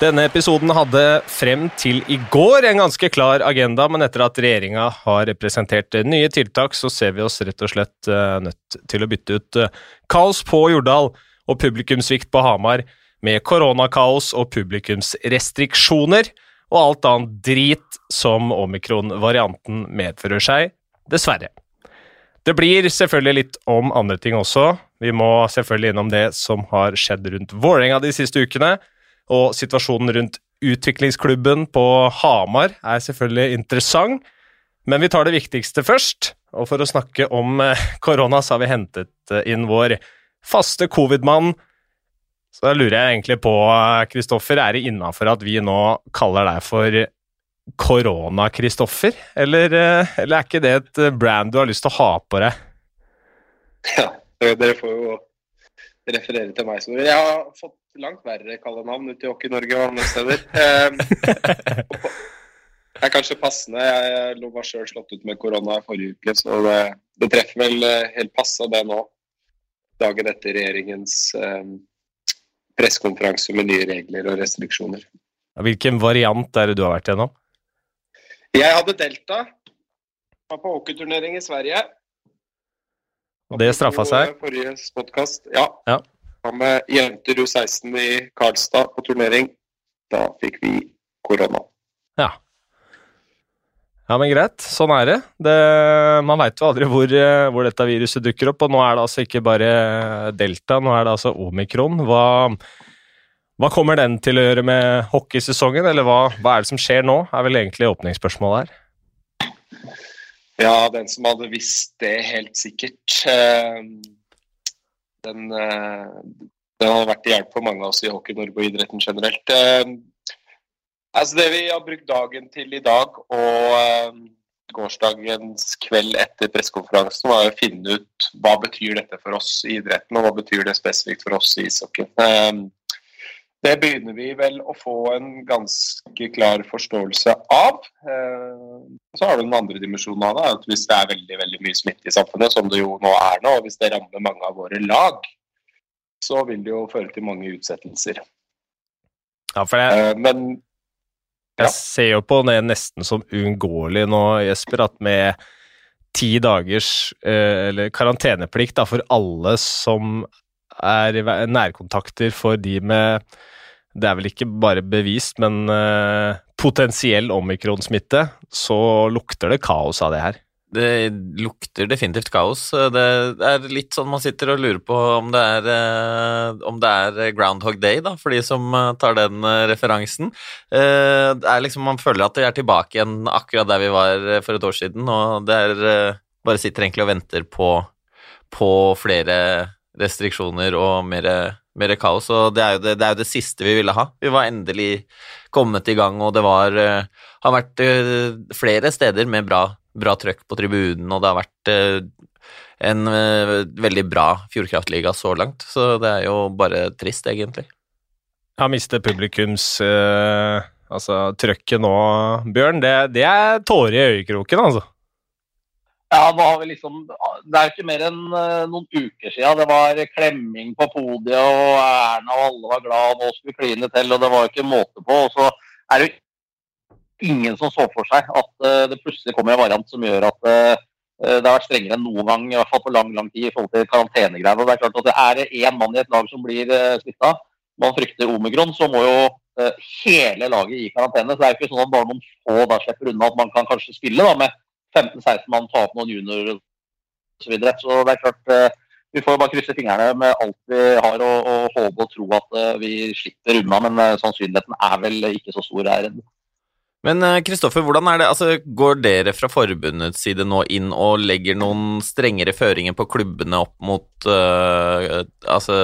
Denne episoden hadde frem til i går en ganske klar agenda, men etter at regjeringa har presentert nye tiltak, så ser vi oss rett og slett eh, nødt til å bytte ut eh, kaos på Jordal og publikumssvikt på Hamar med koronakaos og publikumsrestriksjoner og alt annet drit som omikron-varianten medfører seg, dessverre. Det blir selvfølgelig litt om andre ting også. Vi må selvfølgelig innom det som har skjedd rundt Vålerenga de siste ukene. Og situasjonen rundt utviklingsklubben på Hamar er selvfølgelig interessant, men vi tar det viktigste først. Og for å snakke om eh, korona, så har vi hentet eh, inn vår faste covid-mann. Så da lurer jeg egentlig på, Kristoffer, er det innafor at vi nå kaller deg for Korona-Kristoffer? Eller, eh, eller er ikke det et brand du har lyst til å ha på deg? Ja, dere får jo referere til meg som Jeg har fått langt verre kallenavn ute i Hockey-Norge og andre steder. Det er kanskje passende. Jeg lå meg sjøl slått ut med korona i forrige uke, så det, det treffer vel eh, helt passe det nå. Dagen etter regjeringens eh, pressekonferanse med nye regler og restriksjoner. Hvilken variant er det du har vært gjennom? Jeg hadde delta. Var på hockeyturnering i Sverige. Og det straffa seg? Forrige podkast, ja. ja. Med jenter U16 i Karlstad på turnering. Da fikk vi korona. Ja. Ja, men greit. Sånn er det. det man veit jo aldri hvor, hvor, dette viruset dukker opp. Og nå er det altså ikke bare delta, nå er det altså omikron. Hva, hva kommer den til å gjøre med hockeysesongen, eller hva, hva er det som skjer nå, er vel egentlig åpningsspørsmålet her. Ja, den som hadde visst det helt sikkert. Eh, den, eh, den har vært til hjelp for mange av oss i Hockey Norge og idretten generelt. Eh, altså Det vi har brukt dagen til i dag og gårsdagens kveld etter pressekonferansen, var å finne ut hva betyr dette for oss i idretten, og hva betyr det spesifikt for oss i ishockey. Det begynner vi vel å få en ganske klar forståelse av. Eh, så har du den andre dimensjonen av det. at Hvis det er veldig veldig mye smitte i samfunnet, som det jo nå er nå, og hvis det rammer mange av våre lag, så vil det jo føre til mange utsettelser. Ja, for jeg, eh, Men ja. Jeg ser jo på det nesten som uunngåelig nå, Jesper, at med ti dagers eh, eller karanteneplikt da, for alle som er nærkontakter for de med det er vel ikke bare bevist, men uh, potensiell omikronsmitte, så lukter det kaos av det her. Det lukter definitivt kaos. Det er litt sånn man sitter og lurer på om det er, uh, om det er Groundhog Day, da, for de som uh, tar den referansen. det er liksom, Man føler at vi er tilbake igjen akkurat der vi var for et år siden, og det er Bare sitter egentlig og venter på, på flere restriksjoner og mer mer kaos. Og det er, det, det er, jo det, siste vi ville ha. Vi var endelig kommet i gang, og det var, uh, har vært uh, flere steder med bra, bra trøkk på tribunen, og det har vært uh, en veldig bra Fjordkraftliga så langt. Så det er jo bare trist, egentlig. Har mistet publikums altså, trøkket nå, Bjørn. Det, det er tårer i øyekroken, altså. Ja, nå har liksom, Det er ikke mer enn uh, noen uker siden det var klemming på podiet, og Erna og alle var glad, og nå skulle vi kline til, og det var ikke måte på. og så er det jo ingen som så for seg at uh, det plutselig kommer en variant som gjør at uh, det har vært strengere enn noen gang, i hvert fall på lang lang tid, i forhold til karantenegreiene. Det er klart at det er én mann i et lag som blir smitta, man frykter omikron, så må jo hele laget i karantene. Så det er jo ikke sånn at bare noen få da slipper unna at man kan kanskje spille da med 15-16 mann, ta opp noen juniorer osv. Så, videre. så det er klart eh, vi får bare krysse fingrene med alt vi har og, og håpe og tro at uh, vi slipper unna, men uh, sannsynligheten er vel ikke så stor her ennå. Men Kristoffer, hvordan er det, altså går dere fra forbundets side nå inn og legger noen strengere føringer på klubbene opp mot uh, altså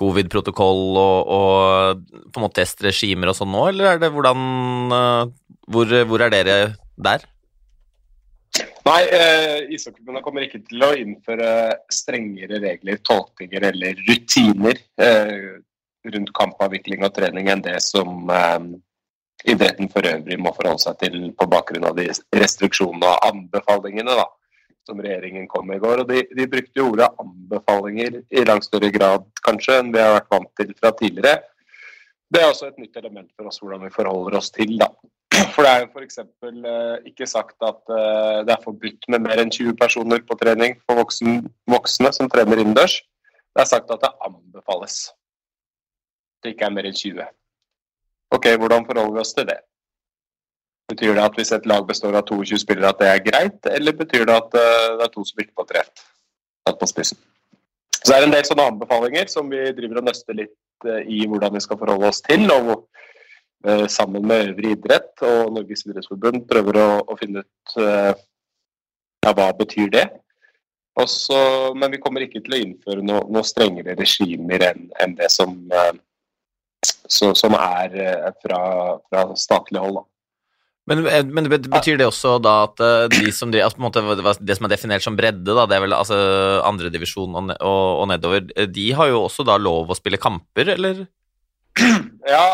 covid-protokoll og, og, på en måte testregimer og sånn nå, eller er det hvordan hvor, hvor er dere der? Nei, eh, Ishockeyforbundet kommer ikke til å innføre strengere regler, tolkninger eller rutiner eh, rundt kampavvikling og trening enn det som eh, idretten for øvrig må forholde seg til på bakgrunn av de restriksjonene og anbefalingene da, som regjeringen kom med i går. Og de, de brukte jo ordet anbefalinger i langt større grad kanskje enn vi har vært vant til fra tidligere. det er også et nytt element for oss hvordan vi forholder oss til. da. For det er jo f.eks. Uh, ikke sagt at uh, det er forbudt med mer enn 20 personer på trening for voksne som trener innendørs. Det er sagt at det anbefales. Det ikke er mer enn 20. Ok, hvordan forholder vi oss til det? Betyr det at hvis et lag består av 22 spillere at det er greit, eller betyr det at uh, det er to som ikke får trent? Tatt på spissen. Så det er en del sånne anbefalinger som vi driver og nøster litt i hvordan vi skal forholde oss til. og uh, Sammen med øvrig idrett og Norges idrettsforbund prøver å, å finne ut ja, hva betyr det. Også, men vi kommer ikke til å innføre noe, noe strengere regimer enn en det som, så, som er fra, fra statlig hold. Da. Men, eh, men, betyr det også da at eh, de som, de, altså måte, det som er definert som bredde, da, det er vel altså andredivisjon og, og, og nedover, eh, de har jo også da lov å spille kamper, eller? Ja,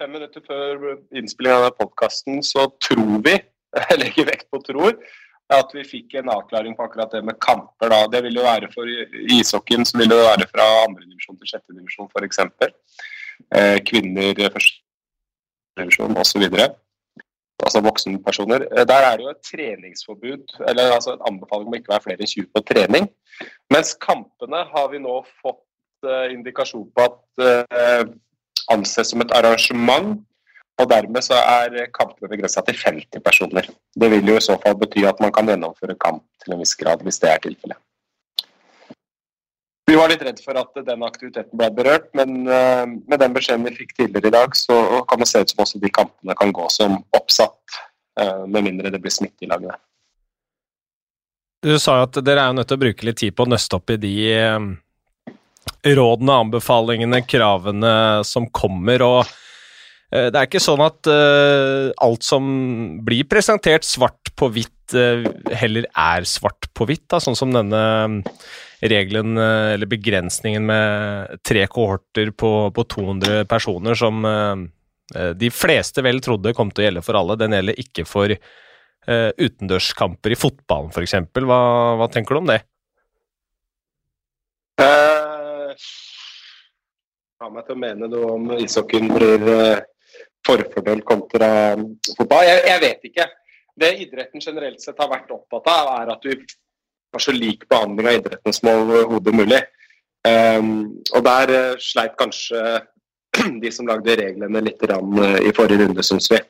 fem minutter før innspilling av podkasten så tror vi, jeg legger vekt på tror, at vi fikk en avklaring på akkurat det med kamper. da. Det vil jo være for ishockeyen så vil det være fra andredivisjon til sjettedivisjon f.eks. Kvinner første divisjon osv altså voksenpersoner. Eh, der er det jo et treningsforbud, eller altså en anbefaling om ikke å være flere enn 20 på trening. Mens kampene har vi nå fått uh, indikasjon på at anses som et arrangement. Og dermed så er kampene begrensa til 50 personer. Det vil jo i så fall bety at man kan gjennomføre kamp til en viss grad, hvis det er tilfellet. Vi var litt redd for at den aktiviteten ble berørt, men uh, med den beskjeden vi fikk tidligere i dag, så kan det se ut som også de kampene kan gå som oppsatt, uh, med mindre det blir smitte i lagene. Du sa jo at dere er nødt til å bruke litt tid på å nøste opp i de uh, rådene, anbefalingene, kravene som kommer. og det er ikke sånn at alt som blir presentert svart på hvitt, heller er svart på hvitt, da, sånn som denne regelen, uh, eller begrensningen med tre kohorter på, på 200 personer, som eh, eh, de fleste vel trodde kom til å gjelde for alle, den gjelder ikke for uh, utendørskamper i fotballen f.eks. Hva, hva tenker du om det? Uh, har meg til å mene noe om ishockeyen blir uh, forfordelt kontra fotball. Jeg, jeg, vet ikke. Det idretten generelt sett har vært opptatt av, er at du har så lik behandling av idretten som overhodet mulig. Um, og der uh, sleit kanskje de som lagde reglene litt uh, i forrige runde, syns vi.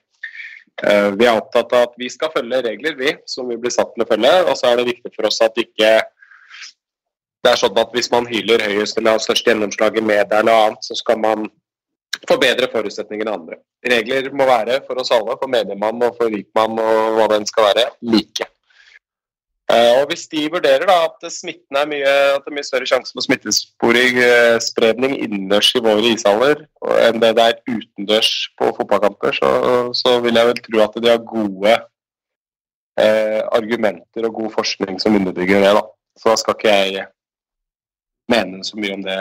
Uh, vi er opptatt av at vi skal følge regler, vi, som vi blir satt til å følge. Og så er det viktig for oss at ikke det er sånn at hvis man hyler høyest eller har størst gjennomslag i media eller annet, så skal man få bedre forutsetninger enn andre. Regler må være for oss alle, for menigmann og for rikmann og hva den skal være, like. Eh, og Hvis de vurderer da at er mye, at det er mye større sjanse for smittesporing-spredning innendørs i våre ishaller enn det det er utendørs på fotballkamper, så, så, vil jeg vel tro at de har gode eh, argumenter og god forskning som underbygger det. da. Så da skal ikke jeg mene så mye om det,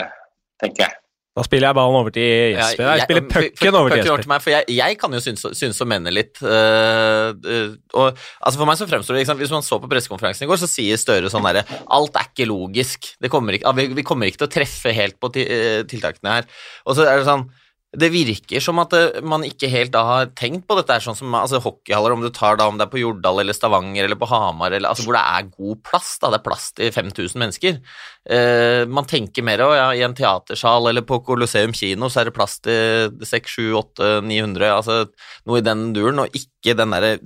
tenker jeg. Da spiller jeg ballen over til Jesper. Jeg, spiller pucken over til Jesper. Meg, for jeg, jeg, kan jo synes, synes og mene litt. Uh, uh, og, altså For meg så fremstår det liksom, Hvis man så på pressekonferansen i går, så sier Støre sånn derre Alt er ikke logisk. Kommer ikke, vi, vi, kommer ikke til å treffe helt på eh, tiltakene her. Og så er det sånn det virker som at eh, man ikke helt da har tenkt på dette, sånn som altså, hockeyhaller, om du tar da om det er på Jordal eller Stavanger eller på Hamar, eller, altså, hvor det er god plass. da, Det er plass til 5000 mennesker. Eh, man tenker mer ja, i en teatersal eller på Colosseum kino så er det plass til 6, 7, 8, 900, altså noe i den duren, og ikke den derre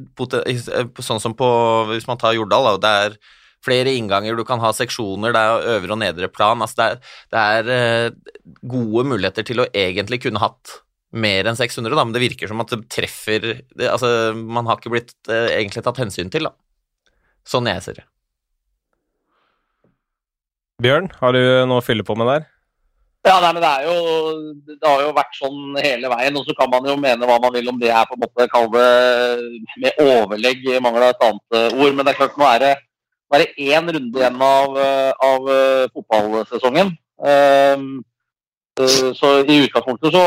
Sånn som på Hvis man tar Jordal, da, det er flere innganger, du kan ha seksjoner, det er øvre og nedre plan. Altså det, er, det er eh, gode muligheter til å egentlig kunne hatt mer enn 600, da, men det virker som at det treffer det, Altså, man har ikke blitt eh, egentlig tatt hensyn til, da. Sånn jeg ser det. Bjørn, har du noe å fylle på med der? Ja, nei, men det, er jo, det har jo vært sånn hele veien. Og så kan man jo mene hva man vil om det er på en måte kalle det med overlegg, mangler et annet ord. Men det er klart, nå er det bare én runde igjen av, eh, av eh, fotballsesongen. Ehm, eh, så I utgangspunktet så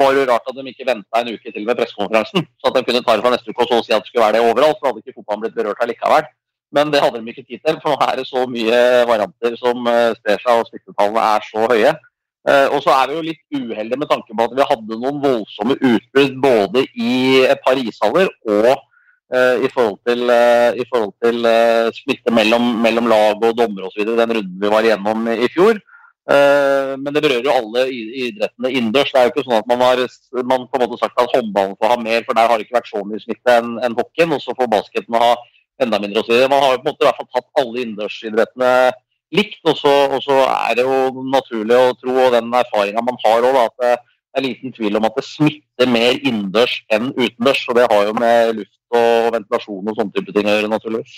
var det rart at de ikke venta en uke til med pressekonferansen. Så at de kunne ta det fra neste uke og så si at det skulle være det overalt. Så hadde ikke fotballen blitt berørt allikevel. Men det hadde de ikke tid til, for nå er det så mye varianter som sprer seg, og smittetallene er så høye. Og så er vi jo litt uheldige med tanke på at vi hadde noen voldsomme utbrudd både i et par ishaller og i forhold til, eh, i forhold til eh, smitte mellom, mellom lag og dommere osv. den runden vi var igjennom i fjor. Eh, men det berører jo alle idrettene innendørs. Det er jo ikke sånn at man har man på en måte sagt at håndballen får ha mer, for der har det ikke vært så mye smitte enn en hockeyen. Og så får basketen ha enda mindre osv. Man har jo på en måte i hvert fall tatt alle innendørsidrettene likt. Og så er det jo naturlig å tro, og den erfaringa man har òg, at det er liten tvil om at det smitter mer innendørs enn utendørs. Og det har jo med luft og ventilasjon og sånne type ting å gjøre, naturligvis.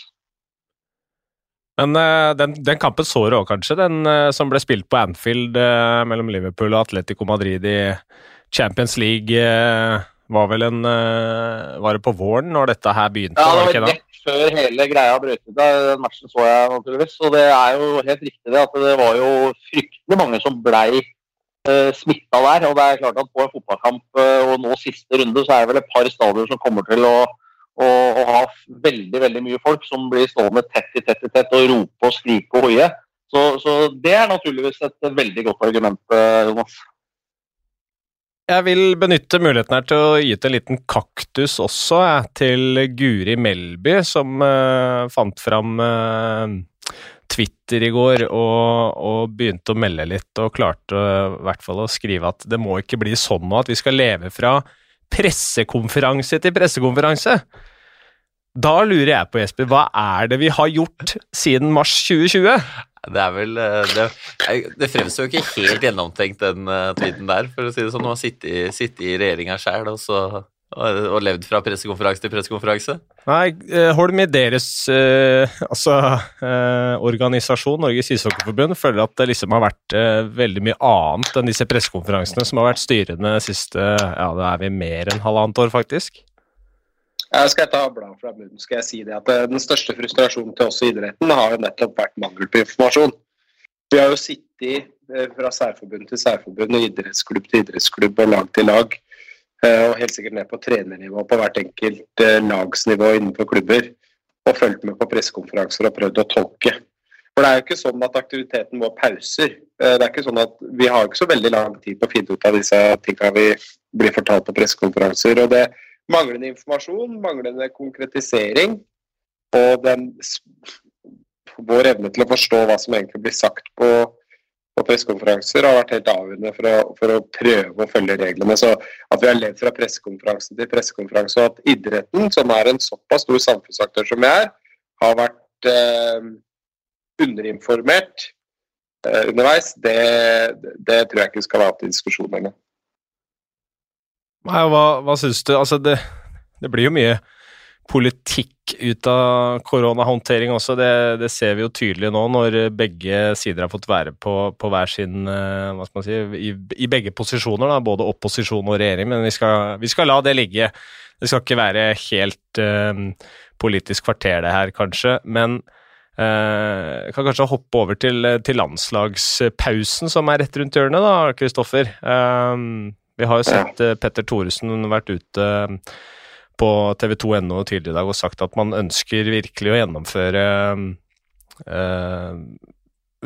Men eh, den, den kampen så du òg, kanskje? Den eh, som ble spilt på Anfield eh, mellom Liverpool og Atletico Madrid i Champions League. var vel en Var det på våren når dette her begynte? Ja, det var rett før hele greia brøt ut. Den matchen så jeg naturligvis. Og det er jo helt riktig det at det var jo fryktelig mange som blei uh, smitta der. Og det er klart at på en fotballkamp uh, og nå siste runde, så er det vel et par stadioner som kommer til å, å, og ha veldig veldig mye folk som blir stående tett i tett i tett og rope og skrike og hoie. Så, så det er naturligvis et veldig godt argument, eh, Jonas. Jeg vil benytte muligheten her til å gi ut en liten kaktus også, til Guri Melby, som uh, fant fram uh, Twitter i går og, og begynte å melde litt, og klarte i hvert fall å skrive at det må ikke bli sånn nå at vi skal leve fra pressekonferanse til pressekonferanse. Da lurer jeg på, Jesper, hva er det vi har gjort siden mars 2020? Det er vel eh, Det, det fremstår jo ikke helt gjennomtenkt, den eh, tweeten der, for å si det sånn. Har sittet i- i regjeringa sjæl, og, så- og, levd fra pressekonferanse til pressekonferanse. Nei, eh, Holm i deres eh, altså, eh, organisasjon, Norges ishockeyforbund, føler at det liksom har vært eh, veldig mye annet enn disse pressekonferansene som har vært styrende siste Ja, det er vi mer enn halvannet år, faktisk. Jeg skal ta bladet fra munnen, skal jeg si det at eh, Den største frustrasjonen til oss i idretten har jo nettopp vært mangel på informasjon. Vi har jo sittet eh, fra særforbund til særforbund og idrettsklubb til idrettsklubb og lag til lag, eh, og helt sikkert ned på trenernivå på hvert enkelt eh, lagsnivå innenfor klubber, og fulgt med på pressekonferanser og prøvd å tolke. For det er jo ikke sånn at aktiviteten vår pauser. Eh, Det er ikke sånn at Vi har ikke så veldig lang tid på å finne ut av disse tingene vi blir fortalt på pressekonferanser. og det manglende informasjon, manglende konkretisering og den, vår evne til å forstå hva som egentlig blir sagt på, på pressekonferanser, har vært helt avgjørende for å, for å prøve å følge reglene. Så at vi har levd fra pressekonferanse til pressekonferanse, og at idretten, som er en såpass stor samfunnsaktør som jeg er, har vært eh, underinformert eh, underveis, det, det tror jeg ikke skal være til diskusjon engang. Nei, og hva, hva syns du? Altså, det, det blir jo mye politikk ut av koronahåndtering også. Det, det ser vi jo tydelig nå, når begge sider har fått være på, på hver sin eh, Hva skal man si I, i begge posisjoner, da, både opposisjon og regjering. Men vi skal, vi skal la det ligge. Det skal ikke være helt eh, politisk kvarter, det her, kanskje. Men eh, kan kanskje hoppe over til, til landslagspausen, som er rett rundt hjørnet, da, Kristoffer. Eh, vi har jo sett eh, Petter Thoresen vært ute på tv2.no tidligere i dag og sagt at man ønsker virkelig å gjennomføre eh,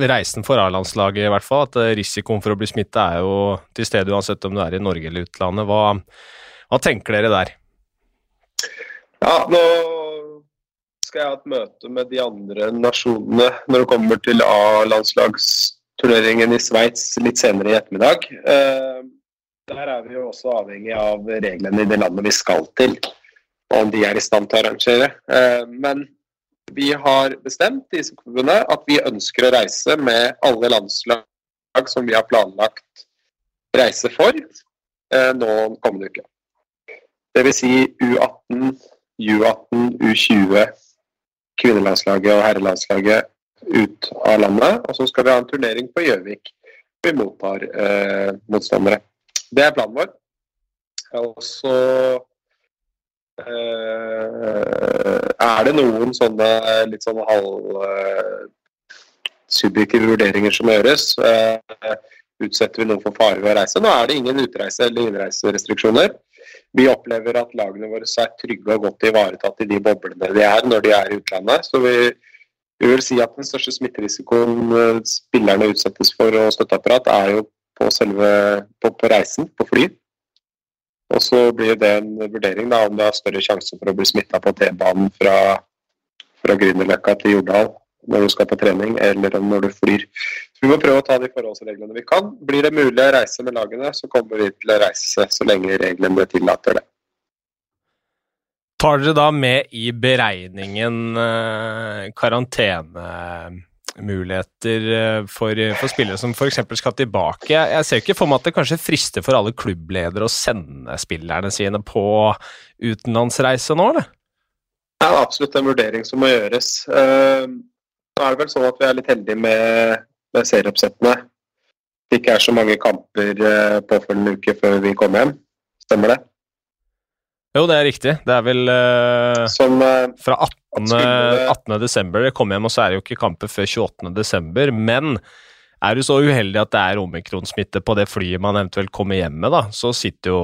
reisen for A-landslaget, i hvert fall. At eh, risikoen for å bli smitta er jo til stede uansett om du er i Norge eller utlandet. Hva, hva tenker dere der? Ja, nå skal jeg ha et møte med de andre nasjonene når det kommer til A-landslagsturneringen i Sveits litt senere i ettermiddag. Eh, der er vi jo også avhengig av reglene i det landet vi skal til, om de er i stand til å arrangere. Eh, men vi har bestemt i Ishockeyforbundet at vi ønsker å reise med alle landslag som vi har planlagt reise for eh, nå kommende uke. Vil si U18, U18, U20, kvinnelandslaget og herrelandslaget ut av landet. Og så skal vi ha en turnering på Gjøvik. Vi mottar eh, motstandere. Det er planen vår. Og så er det noen sånne litt sånn halv eh, vurderinger som gjøres. Eh, utsetter vi noen for fare ved å reise? Nå er det ingen utreise- eller innreiserestriksjoner. Vi opplever at lagene våre er trygge og godt ivaretatt i de boblene de er når de er i utlandet. Så vi, vi vil si at den største smitterisikoen eh, spillerne utsettes for og støtteapparat, er jo på selve på, på reisen, på fly. Og så blir det en vurdering da, om det har større sjanse for å bli smitta på T-banen fra, fra Grünerløkka til Jordal når du skal på trening, eller når du flyr. Så Vi må prøve å ta de forholdsreglene vi kan. Blir det mulig å reise med lagene, så kommer vi til å reise så lenge reglene tillater det. Tar dere da med i beregningen eh, karantenemuligheter eh, for, for spillere som f.eks. skal tilbake? Jeg, ser ikke for meg at det kanskje frister for alle klubbledere å sende spillerne sine på utenlandsreise nå, eller? Det er absolutt en vurdering som må gjøres. Uh, nå er det vel sånn at vi er litt heldige med, med serieoppsettene. Det ikke er så mange kamper påfølgende uke før vi kommer hjem. Stemmer det? Jo, det er riktig. Det er vel uh, Som, uh, fra 18. 18. desember det kommer hjem, og så er det jo ikke kamper før 28. desember. Men er du så uheldig at det er omikronsmitte på det flyet man eventuelt kommer hjem med, da, så sitter jo,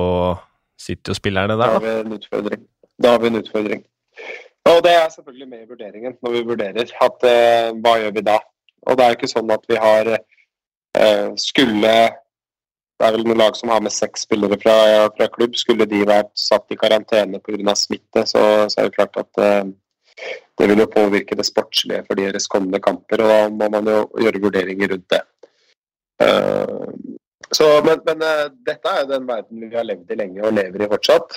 sitter jo spillerne da der, har vi en utfordring. Da har vi en utfordring. Og det er selvfølgelig med i vurderingen når vi vurderer at eh, hva gjør vi da. Og det er jo ikke sånn at vi har eh, skulle Det er vel noen lag som har med seks spillere fra, fra klubb. Skulle de vært satt i karantene pga. smitte, så, så, er det klart at uh, det vil jo påvirke det sportslige for deres kommende kamper. Og da må man jo gjøre vurderinger rundt det. Så, men, men dette er jo den verden vi har levd i lenge og lever i fortsatt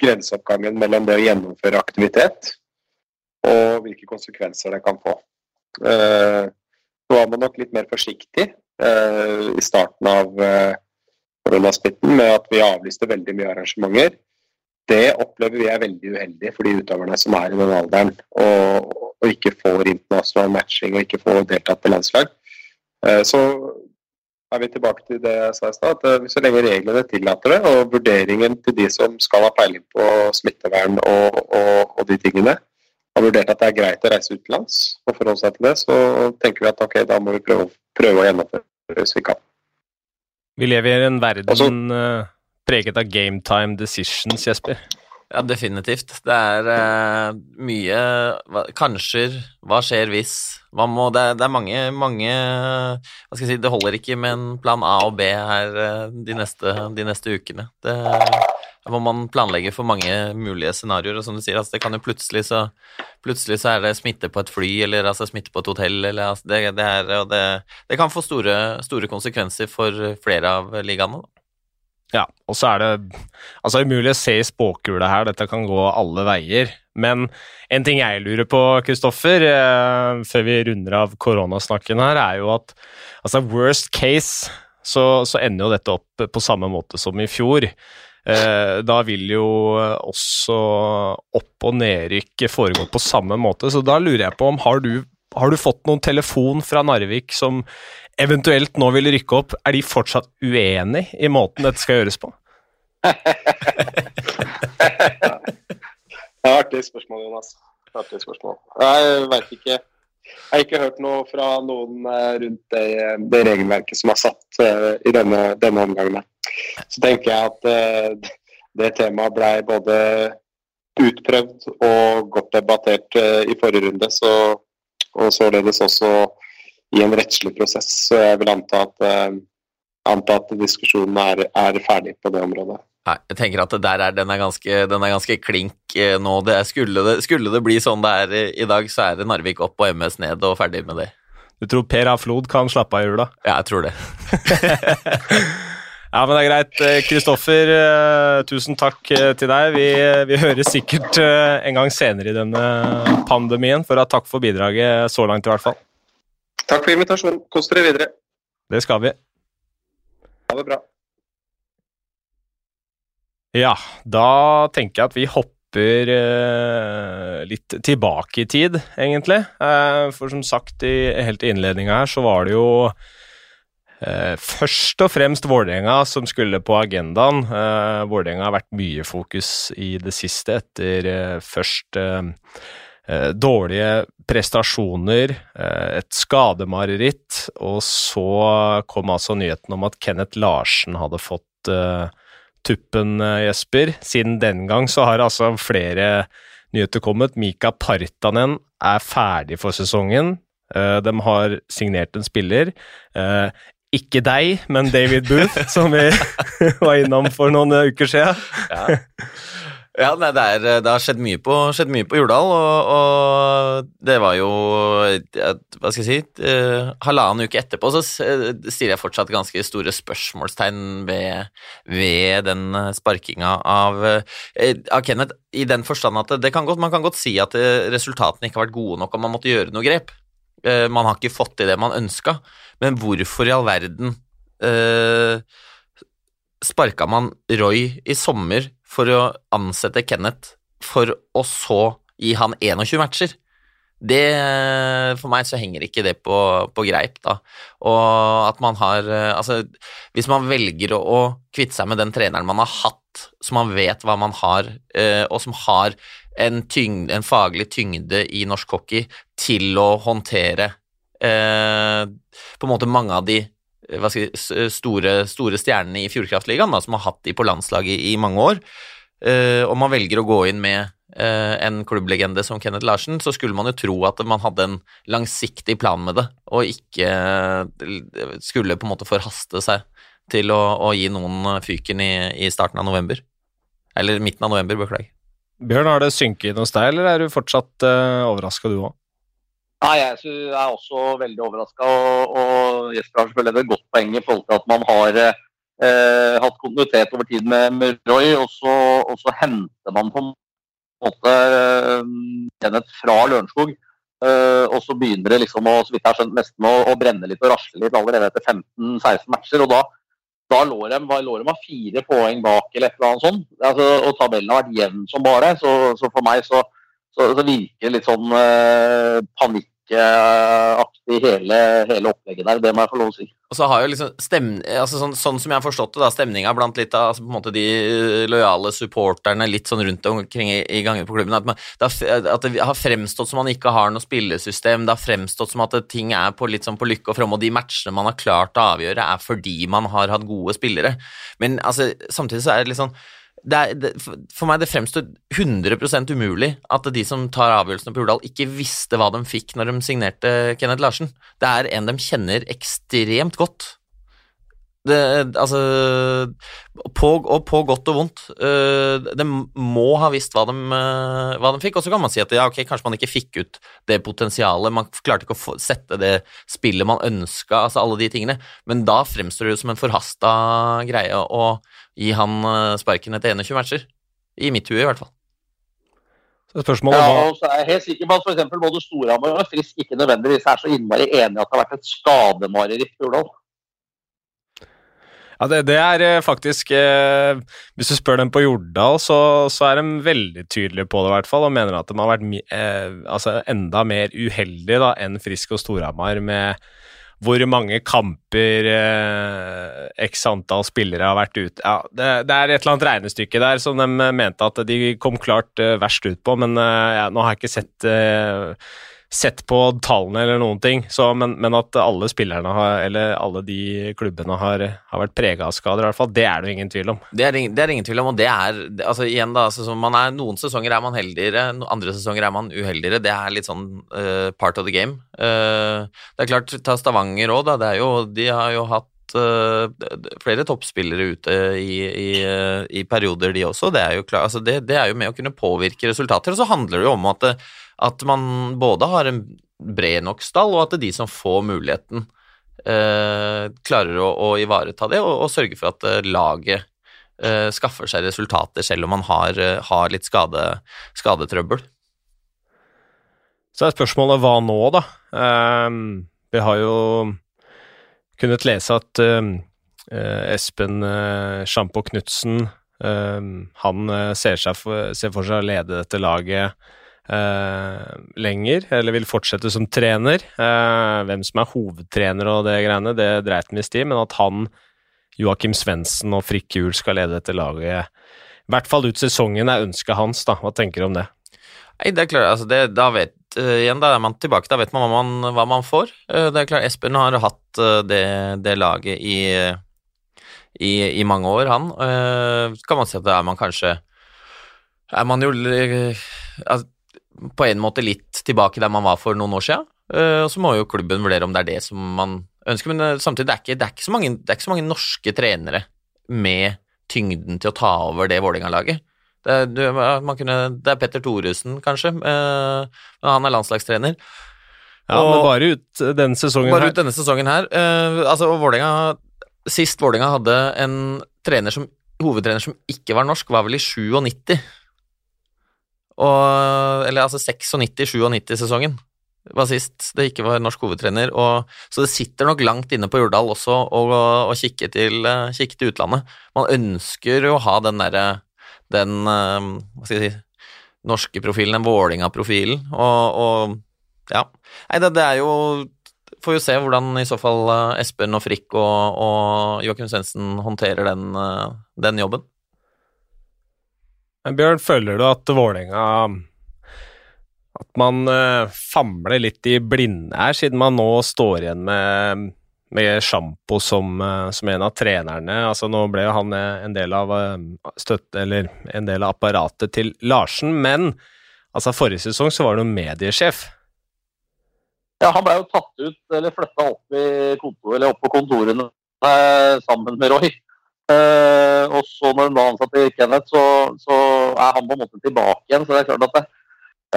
grenseoppgangen mellom det å gjennomføre aktivitet og hvilke konsekvenser det kan få. Nå var man nok litt mer forsiktig eh, i starten av eh, koronasmitten med at vi avlyste veldig mye arrangementer. Det opplever vi er veldig uheldig for de utøverne som er i den alderen og, og ikke får internasjonal matching og ikke får deltatt på landslag. Så er vi tilbake til det jeg sa i stad, at eh, så lenge reglene tillater det, og vurderingen til de som skal ha peiling på smittevern og, og, og de tingene, har vurdert at det er greit å reise utenlands og forholde seg til det, så tenker vi at ok, da må vi prøve, prøve å gjennomføre hvis vi kan. Vi lever i en verden Også, eh, preget av game time decisions, Jesper. Ja, definitivt. Det er uh, mye hva, Kanskje Hva skjer hvis? Må, det, det, er mange, mange Hva skal jeg si Det holder ikke med en plan A og B her uh, de, neste, de, neste, ukene. Det, må man planlegge for mange mulige scenarioer. Og som du sier, altså, det kan jo plutselig så, plutselig så er det smitte på et fly, eller altså, smitte på et hotell, eller altså, det, det, er, det, kan få store, store konsekvenser for flere av ligaene. Da. Ja, og så er det altså umulig å se i spåkula her, dette kan gå alle veier. Men en ting jeg lurer på, Kristoffer, eh, før vi runder av koronasnakken her, er jo at altså worst case så, så ender jo dette opp på samme måte som i fjor. Eh, da vil jo også opp- og nedrykk foregå på samme måte, så da lurer jeg på om har du, har du fått noen telefon fra Narvik som eventuelt nå vil rykke opp, er de fortsatt uenig i måten dette skal gjøres på? det er artig spørsmål, Jonas. Artig spørsmål. Jeg veit ikke. Jeg har ikke hørt noe fra noen eh, rundt det, det regelverket som er satt uh, i denne, denne, omgangen. Så tenker jeg at uh, det temaet blei både utprøvd og godt debattert i forrige runde, så, og således også i en rettslig prosess. Så jeg vil anta at, uh, anta at diskusjonen er, er, ferdig på det området. Nei, jeg tenker at er, den, er ganske, den, er ganske, klink eh, nå. Det skulle, det, skulle, det, bli sånn det er i dag, så er det Narvik opp og MS ned og ferdig med det. Du tror Per A. Flod kan slappe av i jula? Ja, jeg tror det. ja, men det er greit. Kristoffer, tusen takk til deg. Vi, vi høres sikkert en gang senere i denne pandemien, for at takk for bidraget så langt, i hvert fall. Takk for invitasjonen. Kos dere videre. Det skal vi. Ha det bra. Ja, da tenker jeg at vi hopper eh, litt tilbake i tid, egentlig. Eh, for som sagt i, helt i innledninga her, så var det jo eh, først og fremst Vålerenga som skulle på agendaen. Eh, Vålerenga har vært mye fokus i det siste etter eh, først eh, eh, dårlige prestasjoner, eh, et skademareritt, og så kom altså nyheten om at Kenneth Larsen hadde fått eh, tuppen, eh, Jesper. Siden den gang så har altså flere nyheter kommet. Mika Partanen er ferdig for sesongen. Eh, de har signert en spiller. Eh, ikke deg, men David Booth, som vi var innom for noen uker siden. Ja. Ja, nei, det, er, det, har skjedd mye på, skjedd mye på Jordal, og, og, det var jo Hva skal jeg si uh, Halvannen uke etterpå så stiller jeg fortsatt ganske store spørsmålstegn ved, ved den sparkinga av, av, Kenneth, i den forstand at det kan godt, man kan godt si at resultatene ikke har vært gode nok, og man måtte gjøre noe grep. Man har ikke fått til det man ønska, men hvorfor i all verden eh, sparka man Roy i sommer for å ansette Kenneth, for å så gi han 21 matcher. Det, for meg så henger ikke det på, på, greip, da. Og at man har Altså, hvis man velger å, å kvitte seg med den treneren man har hatt, så man vet hva man har, eh, og som har en, tyngde, en faglig tyngde i norsk hockey til å håndtere eh, på en måte mange av de skal jeg, store, store stjernene i Fjordkraftligaen, da, som har hatt de på landslaget i, mange år, uh, og man velger å gå inn med uh, en klubblegende som Kenneth Larsen, så skulle man jo tro at man hadde en langsiktig plan med det, og ikke uh, skulle på en måte forhaste seg til å, å gi noen fyken i, i, starten av november. Eller midten av november, beklager. Bjørn, har det synket hos deg, eller er du fortsatt uh, overraska du òg? Nei, Jeg er også veldig overraska. Og, og Jesper har selvfølgelig et godt poeng i forhold til at man har eh, hatt kontinuitet over tid med, med Roy, og så, og så, henter man på en måte eh, Kenneth fra Lørenskog. Eh, og så begynner det liksom å, så vidt jeg har skjønt, nesten å, å, brenne litt og rasle litt allerede etter 15-16 matcher. og da da lå de, lå fire poeng bak, eller et eller annet sånt. Altså, og tabellen har vært jevn som bare. Så, så for meg så, så, så virker litt sånn eh, panikkaktig hele, hele, opplegget der. Det må jeg få lov å si. Og så har jo liksom stem, altså sånn, sånn, som jeg har forstått det, da, stemninga blant litt av altså på en måte de lojale supporterne litt sånn rundt omkring i, i ganger på klubben, at, man, at, det har fremstått som man ikke har noe spillesystem, det har fremstått som at ting er på litt sånn på lykke og fromme, og de matchene man har klart å avgjøre, er fordi man har hatt gode spillere. Men altså, samtidig så er det litt sånn det er, det, for meg det fremstår 100% umulig at de som tar avgjørelsene på Hurdal, ikke visste hva de fikk når de signerte Kenneth Larsen. Det er en de kjenner ekstremt godt. Det, altså på, Og på godt og vondt. Uh, de må ha visst hva de, uh, hva de fikk. Og så kan man si at ja, ok, kanskje man ikke fikk ut det potensialet. Man klarte ikke å sette det spillet man ønska, altså alle de tingene. Men da fremstår det jo som en forhasta greie å gi han uh, sparken etter 21 matcher. I mitt hue, i hvert fall. Så spørsmålet ja, og så er jeg helt sikker på at f.eks. både Storhamar og Frisk ikke nødvendigvis er så innmari enig i at det har vært et skademareritt i Urdal. Ja, det, det, er eh, faktisk eh, Hvis du spør dem på Jordal, så, så, er de veldig tydelige på det, i hvert fall, og mener at de har vært eh, altså enda mer uheldige da, enn Frisk og Storhamar med hvor mange kamper eh, x antall spillere har vært ute. Ja, det, det, er et eller annet regnestykke der som de mente at de kom klart eh, verst ut på, men eh, ja, nå har jeg ikke sett eh, sett på tallene eller noen ting, så, men, men, at alle spillerne har, eller alle de klubbene har, har vært prega av skader, i hvert fall, det er det ingen tvil om. Det er, det er ingen tvil om, og det er altså igjen da, altså, man er, Noen sesonger er man heldigere, andre sesonger er man uheldigere. Det er litt sånn uh, part of the game. Uh, det er klart, ta Stavanger òg, da. Jo, de har jo hatt uh, flere toppspillere ute i, i, i, perioder, de også. Det er, jo klar, altså det, det er jo med å kunne påvirke resultater. Og så handler det jo om at at man både har en bred nok stall, og at de som får muligheten, eh, klarer å, å, ivareta det og, og sørge for at eh, laget eh, skaffer seg resultater selv om man har, eh, har litt skade, skadetrøbbel. Så er spørsmålet hva nå, da? Um, vi har jo kunnet lese at um, Espen uh, Sjampo Knutsen um, han ser, for, ser for seg å lede dette laget lenger, eller vil fortsette som trener. Uh, hvem som er hovedtrener og det greiene, det dreit han visst i, men at han, Joakim Svendsen og Frikk Juel skal lede dette laget, i hvert fall ut sesongen, er ønsket hans. da. Hva tenker du om det? Nei, det er klart, altså det, da vet uh, igjen, da er man tilbake, da vet man hva man, hva man får. det er klart, Espen har hatt det, det, laget i, i, i, mange år, han. kan man si at da er man kanskje Er man jo altså, på en måte litt tilbake der man var for noen år siden. Uh, og så må jo klubben vurdere om det er det som man ønsker, men eh, samtidig det er ikke, det er ikke, så, mange, det er ikke så mange norske trenere med tyngden til å ta over det Vålerenga-laget. Det, det er Petter Thoresen, kanskje, eh, men han er landslagstrener. Ja, Og- men bare ut denne sesongen Bare her. ut denne sesongen her. eh, altså, og Sist Vålerenga hadde en trener som hovedtrener som ikke var norsk, var vel i 97. Og, eller altså 96-97-sesongen var sist det ikke var norsk hovedtrener. Og, så det sitter nok langt inne på Jordal også å, kikke, til, eh, kikke til utlandet. Man ønsker jo å ha den derre den eh, hva skal jeg si norske profilen, den Vålinga-profilen, Og, og ja. Nei, det, det er jo Får jo se hvordan i så fall eh, Espen og Frikk og, og Joakim Svendsen håndterer den, den jobben. Men Bjørn, føler du at Vålerenga At man uh, famler litt i blinde her, siden man nå står igjen med, med Sjampo som, eh, som en av trenerne? Altså Nå ble jo han eh, en del av støtte, eller en del av apparatet til Larsen, men altså forrige sesong så var han jo mediesjef. Ja, han ble jo tatt ut, eller flytta opp, opp på kontorene sammen med Roy. Eh, og så når han da ansatte Kenneth, så, så er han på en måte tilbake igjen. Så det er klart at det,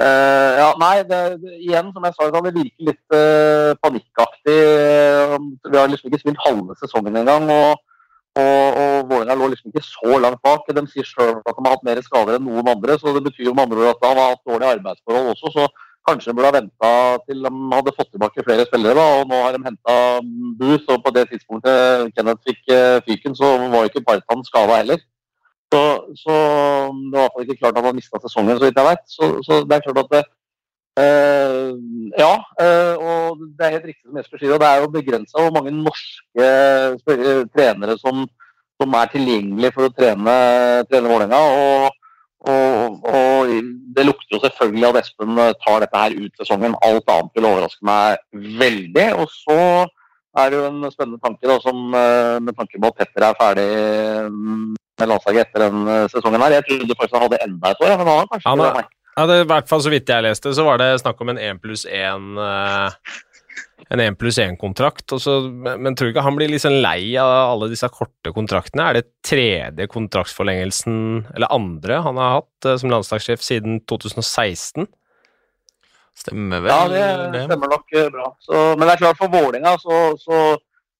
uh, Ja, nei, det, igjen, som jeg sa, det virker litt uh, panikkaktig. Vi har liksom ikke spilt halve sesongen engang. og og, og Vålerenga lå liksom ikke så langt bak. De sier sjøl at de har hatt mer skader enn noen andre, så det betyr jo med andre ord at han har hatt dårlige arbeidsforhold også. så Kanskje de burde ha venta til de hadde fått tilbake flere spillere. da, og Nå har de henta Booth, og på det tidspunktet Kenneth fikk eh, fyken, så var jo ikke Partan skada heller. Så, så det var i hvert fall ikke klart at han mista sesongen, så vidt jeg vet. Så, så det er klart at det, øh, Ja, øh, og det er helt riktig som Jesper sier, og det er jo begrensa hvor mange norske trenere som, som er tilgjengelige for å trene, trene Vålerenga. Og, og, og det lukter jo selvfølgelig at Espen tar dette her ut sesongen. Alt annet vil overraske meg veldig. Og så er jo en spennende tanke da, som, eh, med tanke på at Petter er ferdig mm, med landslaget etter den eh, sesongen her. Jeg trodde faktisk han hadde enda et år, men han har kanskje Han det. Ja, det, I hvert fall så vidt jeg leste, så var det snakk om en 1 pluss 1 En 1 pluss 1-kontrakt. Men, men tror du ikke han blir sånn lei av alle disse korte kontraktene? Er det tredje kontraktsforlengelsen, eller andre, han har hatt eh, som landslagssjef siden 2016? Stemmer vel Ja, det stemmer nok eh, bra. Så, men det er klart for Vålerenga, så, så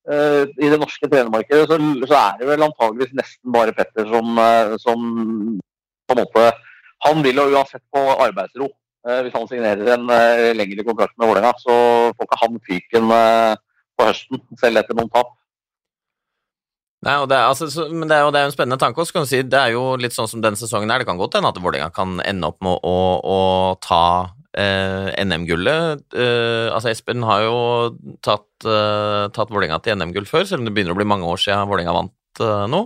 uh, i det norske trenermarkedet, så, så er det vel antageligvis nesten bare Petter som, uh, som på en måte Han vil jo uansett få arbeidsro. Uh, hvis han signerer en lengre kontrakt med Vålerenga, så får ikke han fyken på høsten, selv etter noen tap. Nei, det er, altså, så, men det er jo det er jo en spennende tanke. også, kan du si, Det er jo litt sånn som denne sesongen er. Det kan godt hende at Vålerenga kan ende opp med å, å ta eh, NM-gullet. Eh, altså Espen har jo tatt, eh, tatt Vålerenga til NM-gull før, selv om det begynner å bli mange år siden Vålerenga vant eh, nå.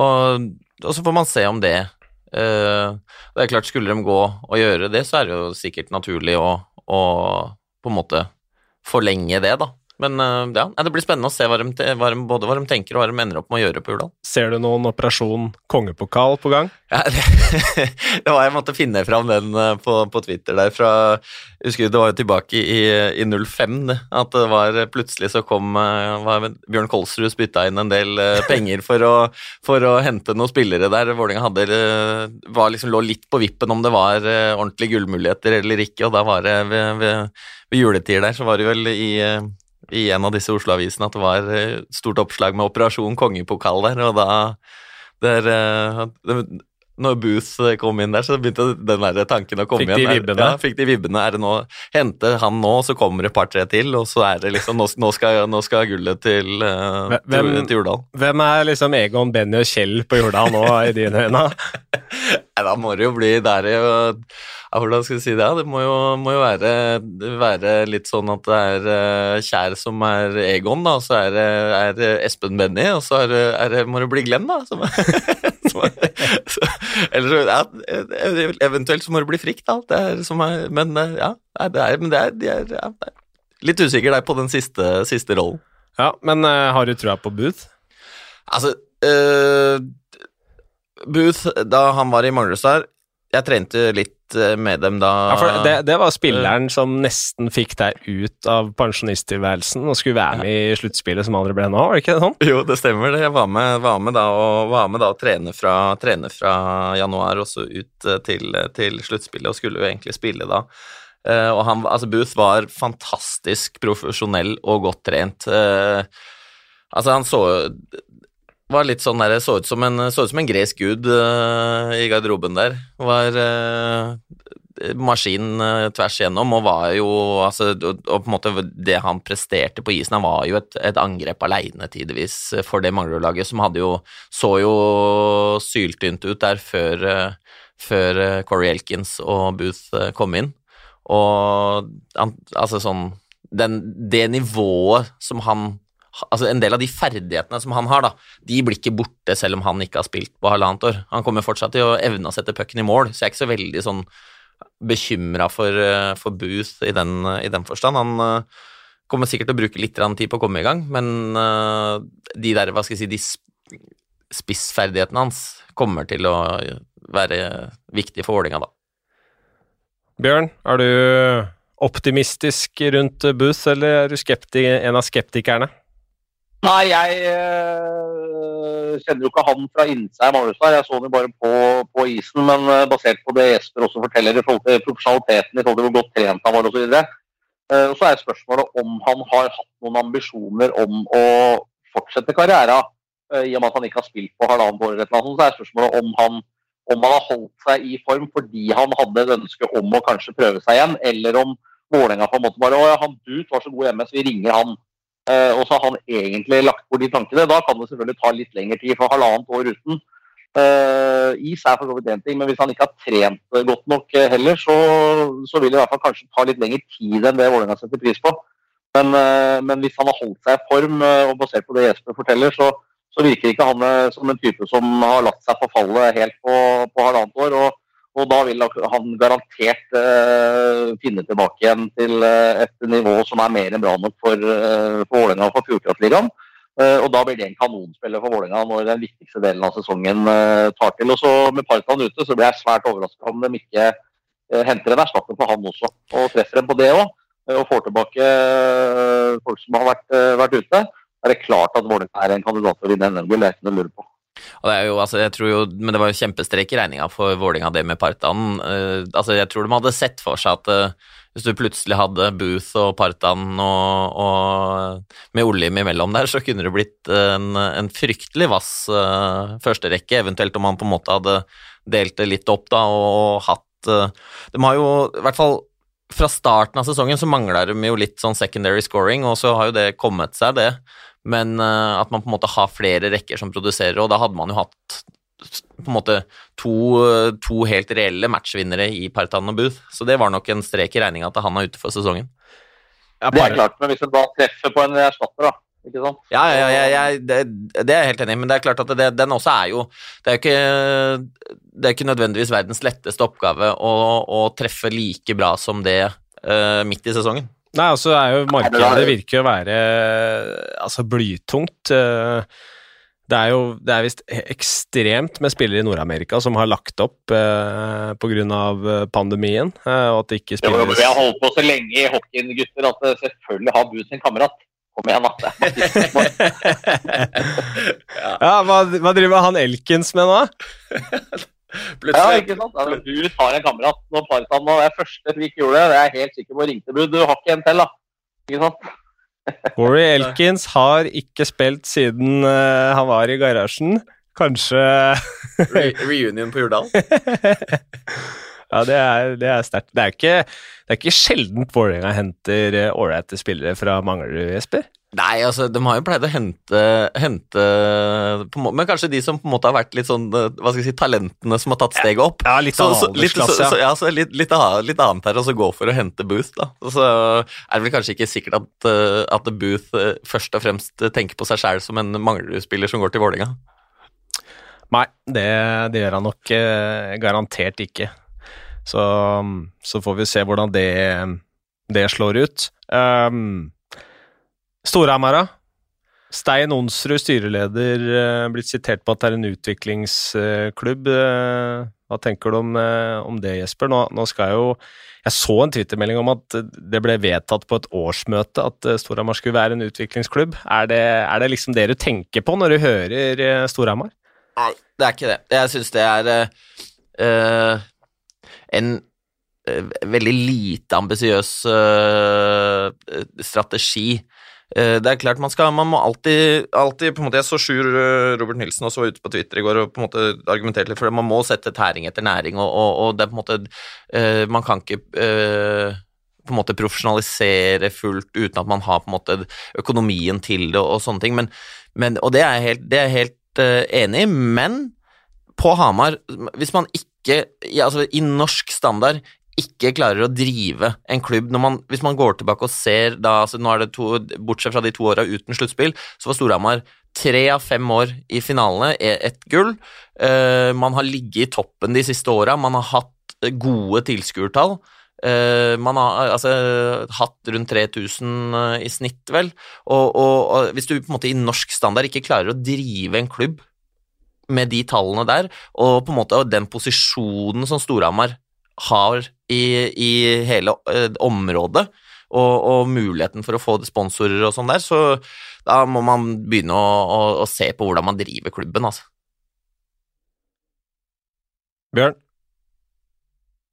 Og, og så får man se om det eh, Det er klart, skulle de gå og gjøre det, så er det jo sikkert naturlig å, å på en måte forlenge det, da. Men eh, ja, det blir spennende å se hva de, hva de, både hva de tenker og hva de ender opp med å gjøre på Urdal. Ser du noen operasjon kongepokal på gang? Ja, det, det var Jeg måtte finne fram den eh, på, på Twitter der fra husker det var jo tilbake i, i 05, det, at det var plutselig så kom eh, Bjørn Kolsrud spytta inn en del eh, penger for å, for å hente noen spillere der. Vålerenga hadde eh, var liksom lå litt på vippen om det var eh, ordentlige gullmuligheter eller ikke, og da var det ved, ved, ved juletider der så var det vel i eh, i en av disse Oslo-avisene at det var eh, stort oppslag med Operasjon kongepokal der, og da der, eh, Når Booth eh, kom inn der, så begynte den der tanken å komme Fikk de igjen. Vibbene? Ja, fikk de vibbene. Er det nå Hente han nå, så kommer det et par-tre til, og så er det liksom Nå, nå, skal, nå skal gullet til, Hvem- til, til Jordal. Hvem er liksom Egon, Benny og Kjell på Jordal nå, i dine øyne? Nei, da må det jo bli der Hvordan skal jeg si det? Det må jo, må jo være, være litt sånn at det er eh, Kjær som er Egon, da, og så er det er Espen Benny, og så er er må det bli Glenn, da. Som, som er, så, eller ja, eventuelt så må det bli Frikk, da. Det er, som er, men eh, ja, det er, men det er, de er ja, litt usikker der på den siste, siste rollen. Ja, men eh, har du trua på Booth? Altså eh, Booth, da han var i Manglerudstad Jeg trente litt eh, med dem da Ja, for det, det var spilleren som nesten fikk deg ut av pensjonisttilværelsen og skulle være med i sluttspillet som aldri ble nå, var det ikke sånn? Jo, det stemmer. det. Jeg var med, var med da og var med da og trene fra, trene fra januar og så ut eh, til, til sluttspillet, og skulle jo egentlig spille da. Uh, og han, altså Booth var fantastisk profesjonell og godt trent. Uh, altså, han så var litt sånn der, så ut som en, så ut som en gresk gud uh, i garderoben der. Var uh, maskin uh, tvers igjennom, og var jo altså, og, og på en måte Det han presterte på isen, han var jo et, et angrep aleine tidvis for det Manglerud-laget, som hadde jo så jo syltynt ut der før, før Corey Elkins og Booth kom inn. Og han, altså sånn den, Det nivået som han Altså En del av de ferdighetene som han har, da, de blir ikke borte selv om han ikke har spilt på halvannet år. Han kommer fortsatt til å evne å sette pucken i mål, så jeg er ikke så veldig sånn bekymra for, eh, for Booth i den, i den forstand. Han eh, kommer sikkert til å bruke litt tid på å komme i gang, men eh, de der, hva skal jeg si, de spissferdighetene hans kommer til å være viktige for Vålerenga, da. Bjørn, er du optimistisk rundt Booth, eller er du en av skeptikerne? Nei, jeg øh, kjenner jo ikke han fra Magnusstad. Jeg så han jo bare på, på isen, men øh, basert på det Jesper også forteller i forhold til profesjonaliteten, i forhold til hvor godt trent han var osv. Så, øh, så er spørsmålet om han har hatt noen ambisjoner om å fortsette karriera. i og med at han ikke har spilt på halvannet år. eller noe så er spørsmålet om han, om han har holdt seg i form fordi han hadde et ønske om å kanskje prøve seg igjen, eller om Vålerenga på en måte bare Å ja, han Dut var så god hjemme, så vi ringer han. Eh, og så har han egentlig lagt bort de tankene. Da kan det selvfølgelig ta litt lengre tid, for halvannet år uten. Uh, is er for så vidt én ting, men hvis han ikke har trent godt nok eh, heller, så, så vil det i hvert fall kanskje ta litt lengre tid enn det Vålerenga setter pris på. Men, uh, men hvis han har holdt seg i form, uh, og basert på det Jesper forteller, så, så virker ikke han som en type som har latt seg forfalle helt på, på halvannet år. og og da vil han garantert uh, finne tilbake igjen til eh, et nivå som er mer enn bra nok for, Vålerenga og for Fjordkraftligaen. Uh, og da blir det en kanonspiller for Vålerenga når den viktigste delen av sesongen tar til. Og så med Parkan ute, så blir jeg svært overraska om de ikke henter en erstatter for han også, og treffer dem på det òg. Og får tilbake folk som har vært, vært ute. Er det klart at Vålerenga er en kandidat til å vinne NM-gull, det er ikke noe å lure på. Jo, altså, jo, men det var jo kjempestrek i regninga for Vålinga det med Partan. Uh, altså, jeg tror de hadde sett for seg at uh, hvis du plutselig hadde Booth og Partan og, og med Olim imellom der, så kunne det blitt en, en fryktelig vass uh, førsterekke, eventuelt om han på en måte hadde delt det litt opp da, og hatt uh, De har jo i hvert fall fra starten av sesongen så mangla de jo litt sånn secondary scoring, og så har jo det kommet seg, det. Men eh, at man på en måte har flere rekker som produserer, og da hadde man jo hatt på en måte to, to helt reelle matchvinnere i Partan og Booth. Så det var nok en strek i regninga at han er ute for sesongen. Ja, Det er klart, men hvis en da treffer på en erstatter, da. Ikke sant? Ja, ja, ja, ja det, det er jeg helt enig i, men det er klart at det, den også er jo Det er jo ikke, det er ikke nødvendigvis verdens letteste oppgave å, å treffe like bra som det uh, midt i sesongen. Nei, altså er jo markedet er- virker å være altså blytungt. Eh, Det er jo det er visst ekstremt med spillere i Nord-Amerika som har lagt opp eh, pga. pandemien, eh, og at det ikke spilles Vi har holdt på så lenge i hockeyen, gutter, at eh, selvfølgelig har Booth sin kamerat. Kom igjen, da. Ja, hva, hva driver han Elkins med nå? Ja, ikke sant? Altså, du tar en kamerat. Når Partan var det første vi ikke gjorde det, det er jeg helt sikker på. Ringte Booth. Du har ikke en til, da. Ikke sant? Corey Elkins har ikke spilt siden uh, han var i garasjen. Kanskje Re reunion på Jordal. Ja, det er, det er sterkt. Det er ikke, det er ikke sjeldent Vålerenga henter eh, ålreite spillere fra Manglerud, Jesper. Nei, altså, de har jo pleid å hente, hente på må- Men kanskje de som på en måte har vært litt sånn eh, Hva skal jeg si, talentene som har tatt steget opp. Ja, litt av aldersklasse, ja. så litt, litt, litt annet her, og så gå for å hente Booth, da. Så er det vel kanskje ikke sikkert at, eh, at Booth eh, først og fremst tenker på seg sjæl som en Manglerud-spiller som går til Vålerenga. Nei, det, det gjør han nok garantert ikke. Så, så får vi se hvordan det, det slår ut. Um, Storhamar? Stein Onsrud, styreleder, eh, blitt sitert på at det er en utviklingsklubb. Eh, hva tenker du om, eh, om det, Jesper? Nå, nå, skal jo Jeg så en twittermelding om at det ble vedtatt på et årsmøte at Storhamar skulle være en utviklingsklubb. Er det, er det liksom det du tenker på når du hører Storhamar? Nei, det er ikke det. Jeg syns det er uh, en veldig lite ambisiøs uh, strategi det er klart man skal Man må alltid, alltid på en måte Jeg så Sjur eh, Robert Nilsen også ute på Twitter i går og på en måte argumenterte litt for det. Man må sette tæring etter næring, og, og, og det er på en måte uh, Man kan ikke uh, på en måte profesjonalisere fullt uten at man har på en måte økonomien til det og, sånne ting. Men, men, og det er jeg helt, er helt enig i, men på Hamar, hvis man ikke altså I norsk standard ikke klarer å drive en klubb man, Hvis man går tilbake og ser da, altså nå er det to, Bortsett fra de to åra uten sluttspill, så var Storhamar tre av fem år i finalene, e, ett gull. Uh, man har ligget i toppen de siste åra, man har hatt gode tilskuertall. Uh, man har altså, hatt rundt 3000 uh, i snitt, vel. Og, og, og, hvis du på en måte i norsk standard ikke klarer å drive en klubb med de tallene der, og på en måte den posisjonen som Storhamar har i, i hele eh, området, og, og, muligheten for å få sponsorer og sånn der, så da må man begynne å, å, å, se på hvordan man driver klubben, altså. Bjørn?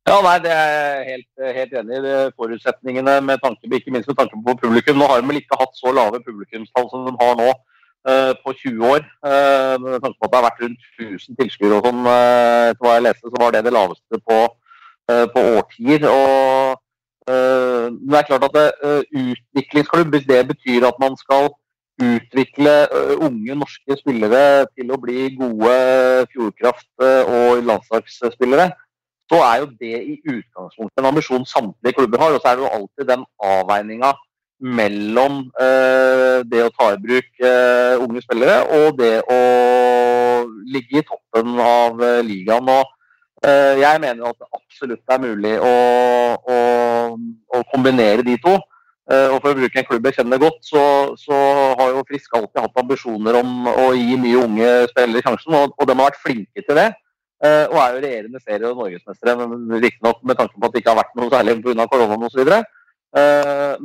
Ja, nei, det er jeg helt, helt enig i. Forutsetningene med tanke, ikke minst med tanke på publikum. Nå har de vel ikke hatt så lave publikumstall som de har nå uh, på 20 år. Uh, med tanke på at det har vært rundt 1000 tilskuere og sånn, uh, etter hva jeg leste, så var det det laveste på Eh, på årtier. og eh, det er klart at det, eh, Utviklingsklubb, hvis det betyr at man skal utvikle unge norske spillere til å bli gode Fjordkraft- og landslagsspillere, så er jo det i utgangspunktet en ambisjon samtlige klubber har. Og så er det jo alltid den avveininga mellom eh, det å ta i bruk eh, unge spillere og det å ligge i toppen av eh, ligaen. og Eh, jeg mener at det absolutt er mulig å, å, å kombinere de to. Eh, og For å bruke en klubb jeg kjenner godt, så, så har jo Frisk alltid hatt ambisjoner om å gi mye unge spillere sjansen, og, og de har vært flinke til det. Eh, og er jo regjerende serie- og norgesmestere, riktignok med tanke på at det ikke har vært noe særlig pga. koronaen osv.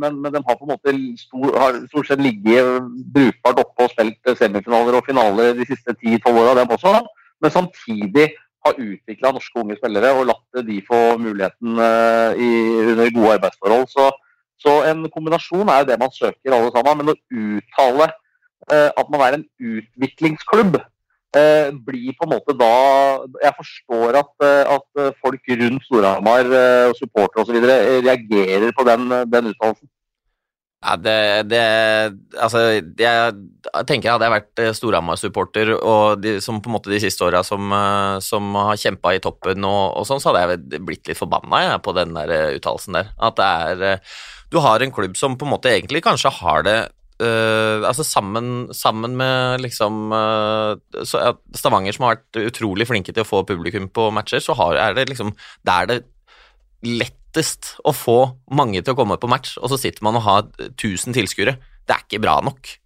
Men, men de har på en måte stor, stort sett ligget brukbart oppe og spilt semifinaler og finaler de siste 10-12 åra, dem også. Men samtidig har utvikla norske unge spillere og latt de få muligheten uh, i, under gode arbeidsforhold. Så, så, en kombinasjon er jo det man søker alle sammen. Men å uttale eh, at man er en utviklingsklubb, eh, blir på en måte da Jeg forstår at, at folk rundt Storhamar og supportere osv. reagerer på den, den uttalelsen. Ja, det, det, Altså, jeg tenker hadde jeg vært eh, Storhamar-supporter, og de, som på en måte de siste åra som, eh, som, har kjempa i toppen og, og, sånn, så hadde jeg blitt litt forbanna på den der eh, uttalelsen der. At det er Du har en klubb som på en måte egentlig kanskje har det Uh, altså sammen, sammen, med liksom uh, Stavanger, som har vært utrolig flinke til å få publikum på matcher, så har, er det liksom Det er det lettest å få mange til å komme på match, og så sitter man og har 1000 tilskuere. Det er ikke bra nok.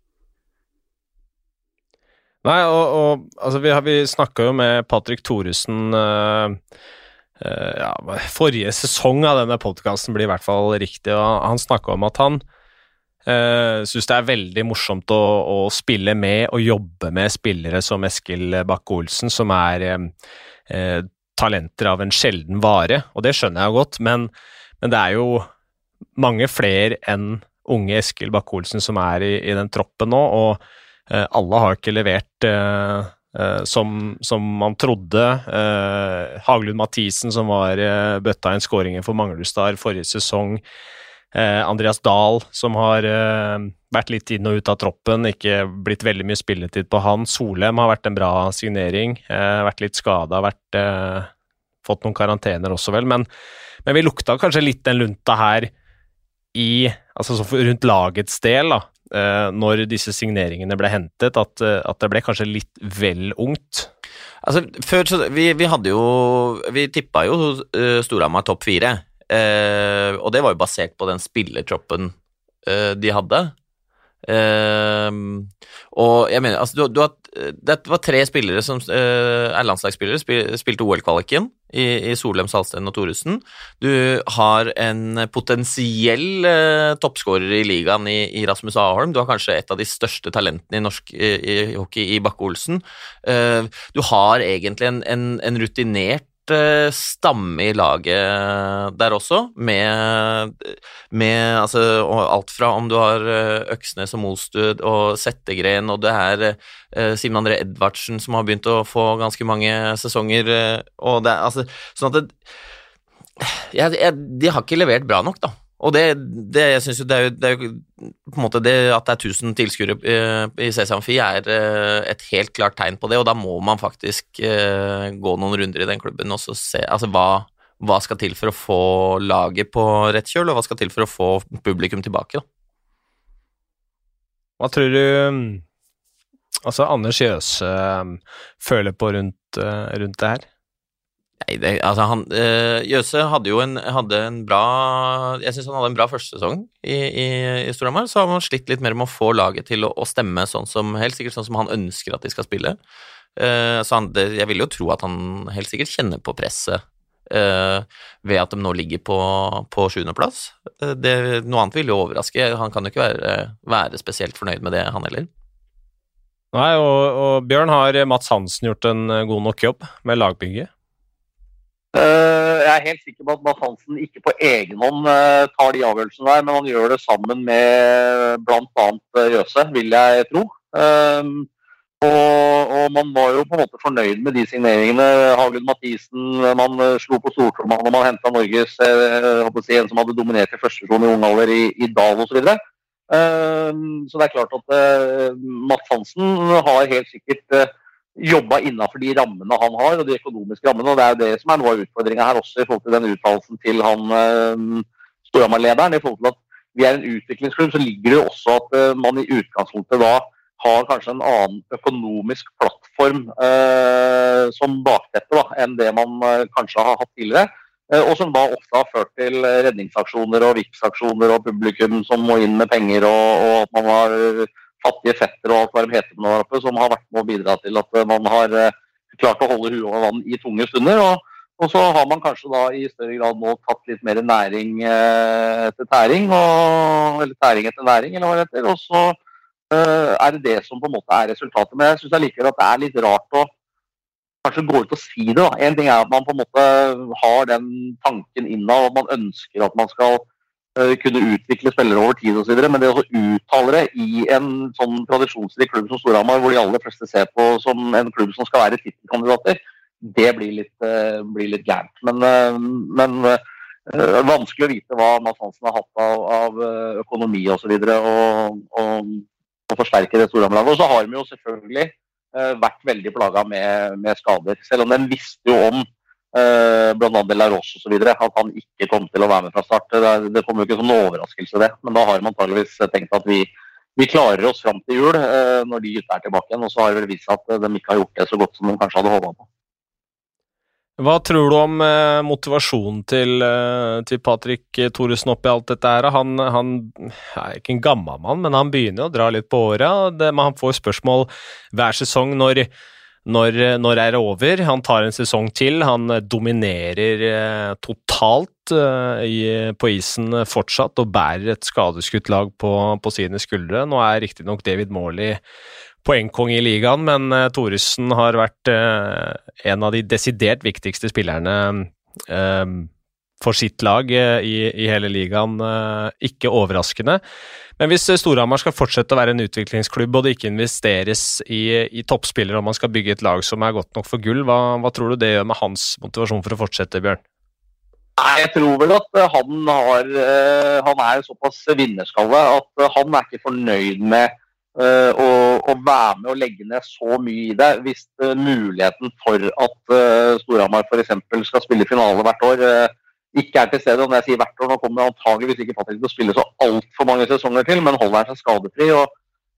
Nei, og, og altså, vi, vi snakka jo med Patrick Thoresen øh, øh, ja, Forrige sesong av denne podkasten blir i hvert fall riktig, og han snakka om at han uh, eh, syns det er veldig morsomt å, å, spille med og jobbe med spillere som Eskil Bakke-Olsen, som er uh, talenter av en sjelden vare, og det skjønner jeg jo godt, men, men det er jo mange flere enn unge Eskil Bakke-Olsen som er i, i, den troppen nå, og eh, alle har ikke levert eh, eh, som, som, man trodde. Eh, Haglund Mathisen, som var eh, bøtta inn skåringen for Manglerudstad forrige sesong. Eh, Andreas Dahl, som har vært litt inn og ut av troppen, ikke blitt veldig mye spilletid på han. Solem har vært en bra signering, eh, vært litt skada, eh, Fått noen karantener også, vel, men, men, vi lukta kanskje litt den lunta her i Altså rundt lagets del, da, eh, når disse signeringene ble hentet, at, eh, at, det ble kanskje litt vel ungt. Altså, før så Vi, vi hadde jo Vi tippa jo Storhamar topp fire, og det var jo basert på den spillertroppen uh, de hadde. Uh, og jeg mener, altså, du, du har, det var tre spillere som er landslagsspillere, spil, spilte OL-kvaliken i, i Solheim, Salsten og Thoresen. Du har en potensiell eh, toppskårer i ligaen i, i, Rasmus Aholm. Du har kanskje et av de største talentene i norsk i, hockey i Bakke-Olsen. Eh, du har egentlig en, en, en rutinert Eh, stamme i laget der også, med, med altså, alt fra om du har eh, Øksnes og Mostud og Settegren, og det er Simen André Edvardsen som har begynt å få ganske mange sesonger, og det altså Sånn at det, jeg, jeg, De har ikke levert bra nok, da. Og det, det jeg synes jo det er jo, det er jo på en måte det at det er 1000 tilskuere eh, i CC Amfi er eh, et helt klart tegn på det, og da må man faktisk eh, gå noen runder i den klubben og se altså hva, hva skal til for å få laget på rett kjøl, og hva skal til for å få publikum tilbake, da. Hva tror du altså Anders Jøse føler på rundt, rundt det her? Nei, det, altså han uh, Jøse hadde jo en, hadde en bra Jeg syns han hadde en bra førstesesong i, i, i Storhamar. Så har man slitt litt mer med å få laget til å, å, stemme sånn som helt sikkert sånn som han ønsker at de skal spille. Uh, så han, det, jeg vil jo tro at han helt sikkert kjenner på presset uh, ved at de nå ligger på, på sjuendeplass. Uh, noe annet vil jo overraske. Han kan jo ikke være, være spesielt fornøyd med det, han heller. Nei, og, og Bjørn har Mats Hansen gjort en god nok jobb med lagbygget? Eh, jeg er helt sikker på at Mads Hansen ikke på egen hånd eh, tar de avgjørelsene der, men han gjør det sammen med bl.a. Eh, Jøse, vil jeg tro. Og, og, man var jo på en måte fornøyd med de signeringene. Haglund Mathisen, man slo på stortromma når man henta Norges si, en som hadde dominert i første i ung alder i, i Dal osv. Så, så det er klart at Mads Hansen har helt sikkert jobba innafor de rammene han har, og de økonomiske rammene. og Det er jo det som er noe av utfordringa her også, i forhold til den uttalelsen til han eh, Storhamar-lederen. I forhold til at vi er en utviklingsklubb, så ligger det jo også at eh, man i utgangspunktet da har kanskje en annen økonomisk plattform eh, som bakteppe da, enn det man eh, kanskje har hatt tidligere. Eh, og som da ofte har ført til redningsaksjoner og VIPS-aksjoner og publikum som må inn med penger, og, og at man har fattige fetter og alt hva de heter der oppe, som har vært med å bidra til at eh, man har eh, klart å holde huet over vann i tunge stunder. Og, og, så har man kanskje da i større grad nå tatt litt mer næring eh, etter tæring, og, eller tæring etter næring, eller hva det heter. Og så uh, er det det som på en måte er resultatet. Men jeg syns allikevel at det er litt rart å kanskje gå ut og si det. da. En ting er at man på en måte har den tanken innad, og man ønsker at man skal kunne utvikle spillere over tid osv. Men det å uttale det i en sånn tradisjonsrik klubb som Storhamar, hvor de aller fleste ser på som en klubb som skal være tittelkandidater, det blir litt, uh, blir litt gærent. Men, uh, men vanskelig å vite hva Mads Hansen har hatt av, av økonomi osv. Og, så og, og, og forsterke det Storhamar-laget. Og så har vi jo selvfølgelig vært veldig plaga med, med, skader. Selv om den visste jo om Eh, bl.a. Delaros osv. At han ikke kom til å være med fra start. Det, det kom jo ikke som noen overraskelse, det. Men da har man antageligvis tenkt at vi, vi klarer oss fram til jul eh, når de gutta er tilbake igjen. Og så har det vel vist seg at de ikke har gjort det så godt som de kanskje hadde håpa på. Hva tror du om eh, motivasjonen til, eh, til Patrick Thoresen oppi alt dette her? Han, han, er ikke en gammel mann, men han begynner å dra litt på åra. Han får spørsmål hver sesong når når, når er det over? Han tar en sesong til. Han dominerer eh, totalt eh, i, på isen fortsatt og bærer et skadeskutt lag på, på sine skuldre. Nå er riktignok David Morley poengkong i ligaen, men uh, Thoresen har vært en av de desidert viktigste spillerne for sitt lag i, i, hele ligaen. ikke overraskende. Men hvis eh, Storhamar skal fortsette å være en utviklingsklubb og det ikke investeres i, i toppspillere og man skal bygge et lag som er godt nok for gull, hva, hva, tror du det gjør med hans motivasjon for å fortsette, Bjørn? Nei, Jeg tror vel at eh, han, har, eh, han er såpass vinnerskalle at han er ikke fornøyd med å, å, være med og legge ned så mye i det. Hvis muligheten for at Storhamar f.eks. skal spille finale hvert år ikke er til stede. Og når jeg sier hvert år, nå kommer antageligvis ikke Patrick til å spille så altfor mange sesonger til, men holder han seg skadefri, og,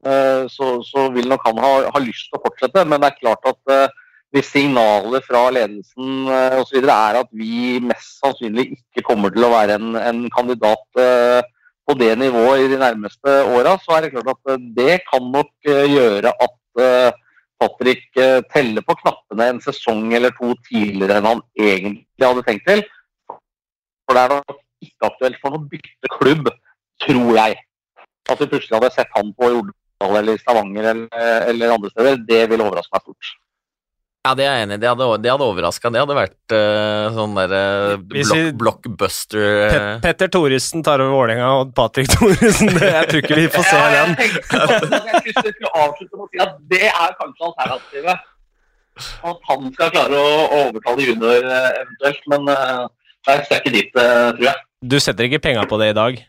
uh, så, så, vil nok han ha, ha, lyst til å fortsette. Men det er klart at uh, hvis signalet fra ledelsen uh, osv. er at vi mest sannsynlig ikke kommer til å være en, en kandidat uh, på det nivået i de nærmeste åra, så er det klart at eh, det kan nok eh, gjøre at eh, Patrick eh, teller på knappene en sesong eller to tidligere enn han egentlig hadde tenkt til. For det er nok ikke aktuelt for noen bytteklubb, tror jeg. At vi plutselig hadde sett han på Jordal eller Stavanger eller, eller andre steder, det ville overraske meg stort. Ja, det er jeg enig i. Det hadde, det hadde overraska. Det hadde vært uh, sånn derre uh, block, blockbuster Pet uh, Petter Thoresen tar over Vålerenga, og Patrick Thoresen Jeg tror ikke vi får se Ja, den. jeg jeg skulle- avslutte med å si at det er kanskje alternativet. At han skal klare å overtale junior eh, eventuelt, men eh, jeg skal ikke dit, eh, tror jeg. Du setter ikke penga på det i dag?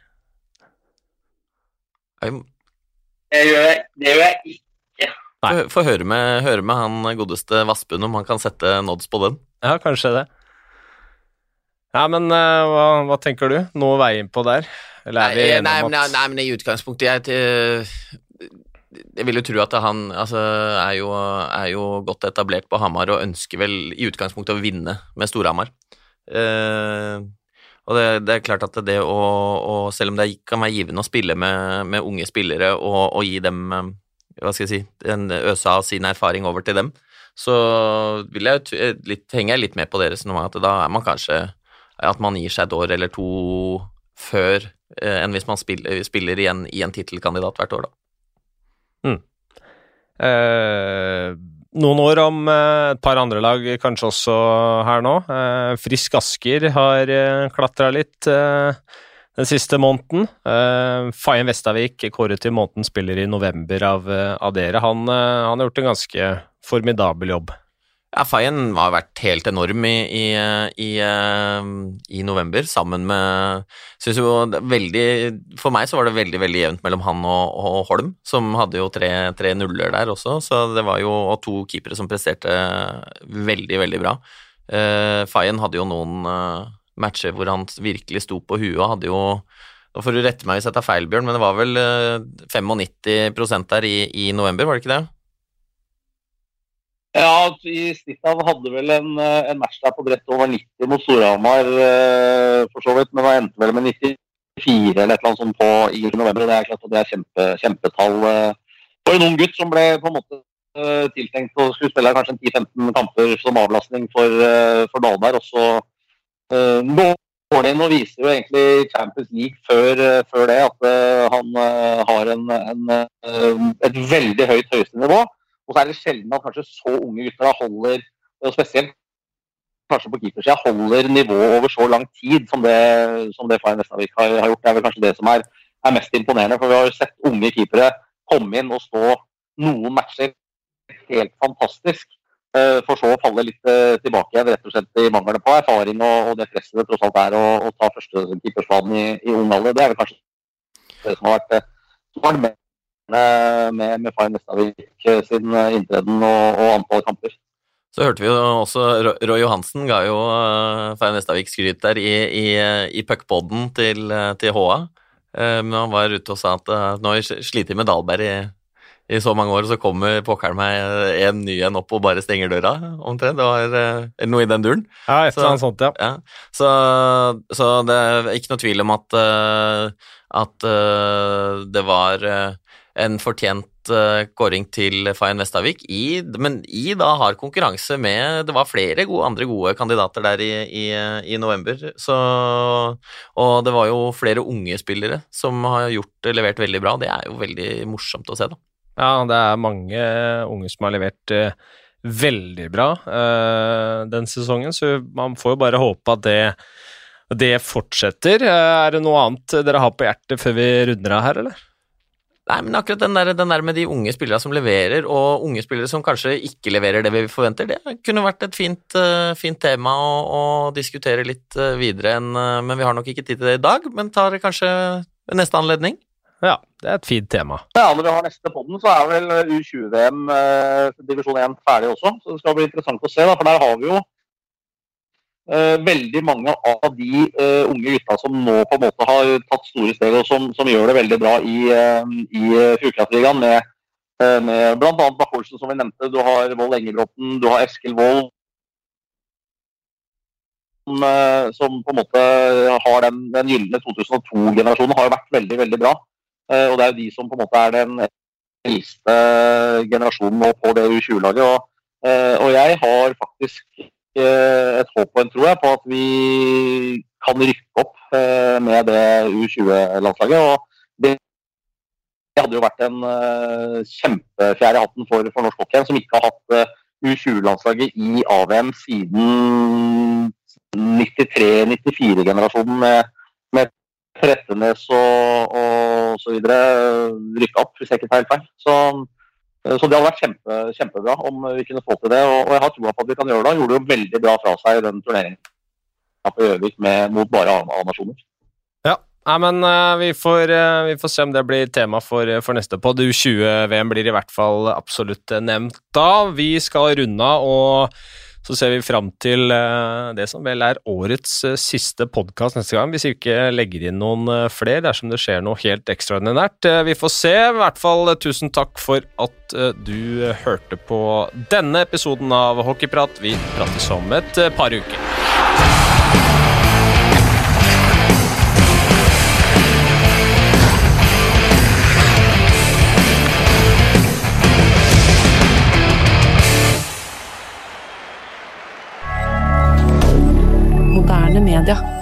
Det gjør jeg, det gjør jeg ikke. Nei. Få høre med, høre med han godeste Vassbund om han kan sette nods på den. Ja, kanskje det. Ja, men uh, hva, hva tenker du? Noe å veie inn på der? Eller er vi Nei, enige nei, om men- nei, nei, men i utgangspunktet jeg, til- jeg vil jo tro at han altså, er, jo, er jo godt etablert på Hamar og ønsker vel i utgangspunktet å vinne med Storhamar. Eh, og det, det er klart at det å, å Selv om det kan være givende å spille med, med unge spillere og, og gi dem eh, hva skal jeg si, en øse av sin erfaring over til dem, så jeg, eh, litt, henger jeg litt med på deres resonnementet at da er man kanskje at man gir seg et år eller to før eh, enn hvis man spiller, spiller i en, tittelkandidat hvert år, da. Eh, noen år om eh, et par andre lag kanskje også her nå. Eh, Frisk Asker har uh, klatra litt eh, den siste måneden. Fayen Vestavik kåret til månedens spiller i november av, eh, av dere. Han, eh, han har gjort en ganske formidabel jobb. Ja, Fayen har vært helt enorm i, i, i, eh, i november, sammen med synes jo veldig, For meg så var det veldig veldig jevnt mellom han og, og Holm, som hadde jo tre, tre nuller der også. Så det var jo og to keepere som presterte veldig, veldig bra. Uh, Fayen hadde jo noen eh, matcher hvor han virkelig sto på huet hadde jo Nå får du rette meg hvis jeg tar feil, Bjørn, men det var vel eh, 95% der i, i november, var det ikke det? Ja, i snitt han hadde vel en, eh, en match der på brett over 90 mot Storhamar, eh, for så vidt, men han endte vel med 94 eller et eller annet sånt på i november. Det er klart at det er kjempe, kjempetall eh, for en ung gutt som ble på en måte tiltenkt å skulle spille kanskje 10-15 kamper som avlastning for, for Dahlberg. Og så går det inn og viser jo egentlig Champions League før, før det at han har en, en, et veldig høyt høyeste nivå. Og så er det sjelden at kanskje så unge gutter da holder, og spesielt kanskje på keepersida, holder nivået over så lang tid som det, som det Fayen Vestavik har, har gjort. Det er vel kanskje det som er, er mest imponerende. For vi har jo sett unge keepere komme inn og stå noen matcher helt fantastisk. eh, For så å falle litt eh, tilbake igjen, rett og slett i mangelen på erfaring og, og det presset det tross alt er å, å ta første keepersvanen i, i ung alder. Det er vel kanskje det som har vært, eh, som har vært med, med, med Fayen Vestavik eh, sin eh, inntreden og, og antall kamper. Så hørte vi jo også Ro- Roy Johansen ga jo uh, Fein Vestavik skryt der i, i, i puckpoden til, til HA. Men han var ute og sa at nå har vi slitt med Dahlberg i, i så mange år, og så kommer pokkeren meg en ny en opp og bare stenger døra, omtrent. Det var noe i den duren. Ja, et eller annet sånt, ja. Ja. Så, så det er ikke noe tvil om at, at det var en fortjent uh, kåring til Fayen Vestavik, i, men i da hard konkurranse med Det var flere gode, andre gode kandidater der i, i, i november. Så, og det var jo flere unge spillere som har gjort, levert veldig bra. Det er jo veldig morsomt å se, da. Ja, det er mange unge som har levert uh, veldig bra uh, den sesongen, så man får jo bare håpe at det, det fortsetter. Er det noe annet dere har på hjertet før vi runder av her, eller? Nei, men akkurat den der, den der med de unge spillere som leverer, og unge spillere som kanskje ikke leverer det vi forventer, det kunne vært et fint, eh, fint tema å, å diskutere litt eh, videre enn eh, Men vi har nok ikke tid til det i dag, men tar det kanskje ved neste anledning. Ja, det er et fint tema. Ja, Når vi har neste podden, så er vel U20-VM eh, divisjon 1 ferdig også. Så det skal bli interessant å se. da, For der har vi jo veldig mange av de eh, unge gutta som nå på en måte har tatt store steg, og som, som gjør det veldig bra i, uh, i Fjordkraftligaen. Med, uh, med bl.a. Bakke-Olsen, som vi nevnte. Du har Vold Engebråten, du har Eskil Wold. eh, som på en måte har den, den gylne 2002-generasjonen, har vært veldig, veldig bra. Eh, og det er jo de som på en måte er den eldste generasjonen nå på det U20-laget. Og, eh, og, jeg har faktisk et håp og en tro på at vi kan rykke opp med det U20-landslaget. og det hadde jo vært en kjempefjær i hatten for, for norsk hockey, som ikke har hatt U20-landslaget i AVM siden 93-94-generasjonen med, med Trettenes og, og så videre rykka opp, hvis jeg ikke tar helt feil. Så, så, det hadde vært kjempe, kjempebra om vi kunne få til det. Og, jeg har troa på at vi kan gjøre det. Gjorde det jo veldig bra fra seg i den turneringen på Gjøvik mot bare A-nasjoner. Nei, men uh, vi, får, uh, vi, får, se om det blir tema for, for neste pod. U20-VM blir i hvert fall absolutt nevnt da. Vi skal runde av, og så ser vi fram til det som vel er årets siste podkast neste gang, hvis vi ikke legger inn noen flere dersom det skjer noe helt ekstraordinært. vi får se. I hvert fall tusen takk for at du hørte på denne episoden av Hockeyprat. Vi prates om et par uker. Moderne media.